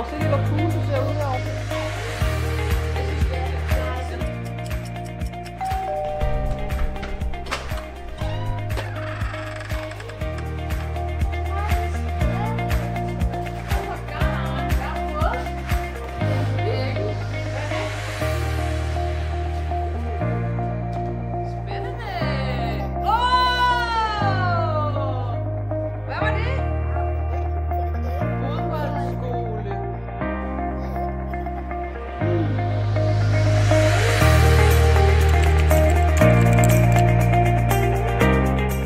好，谢谢。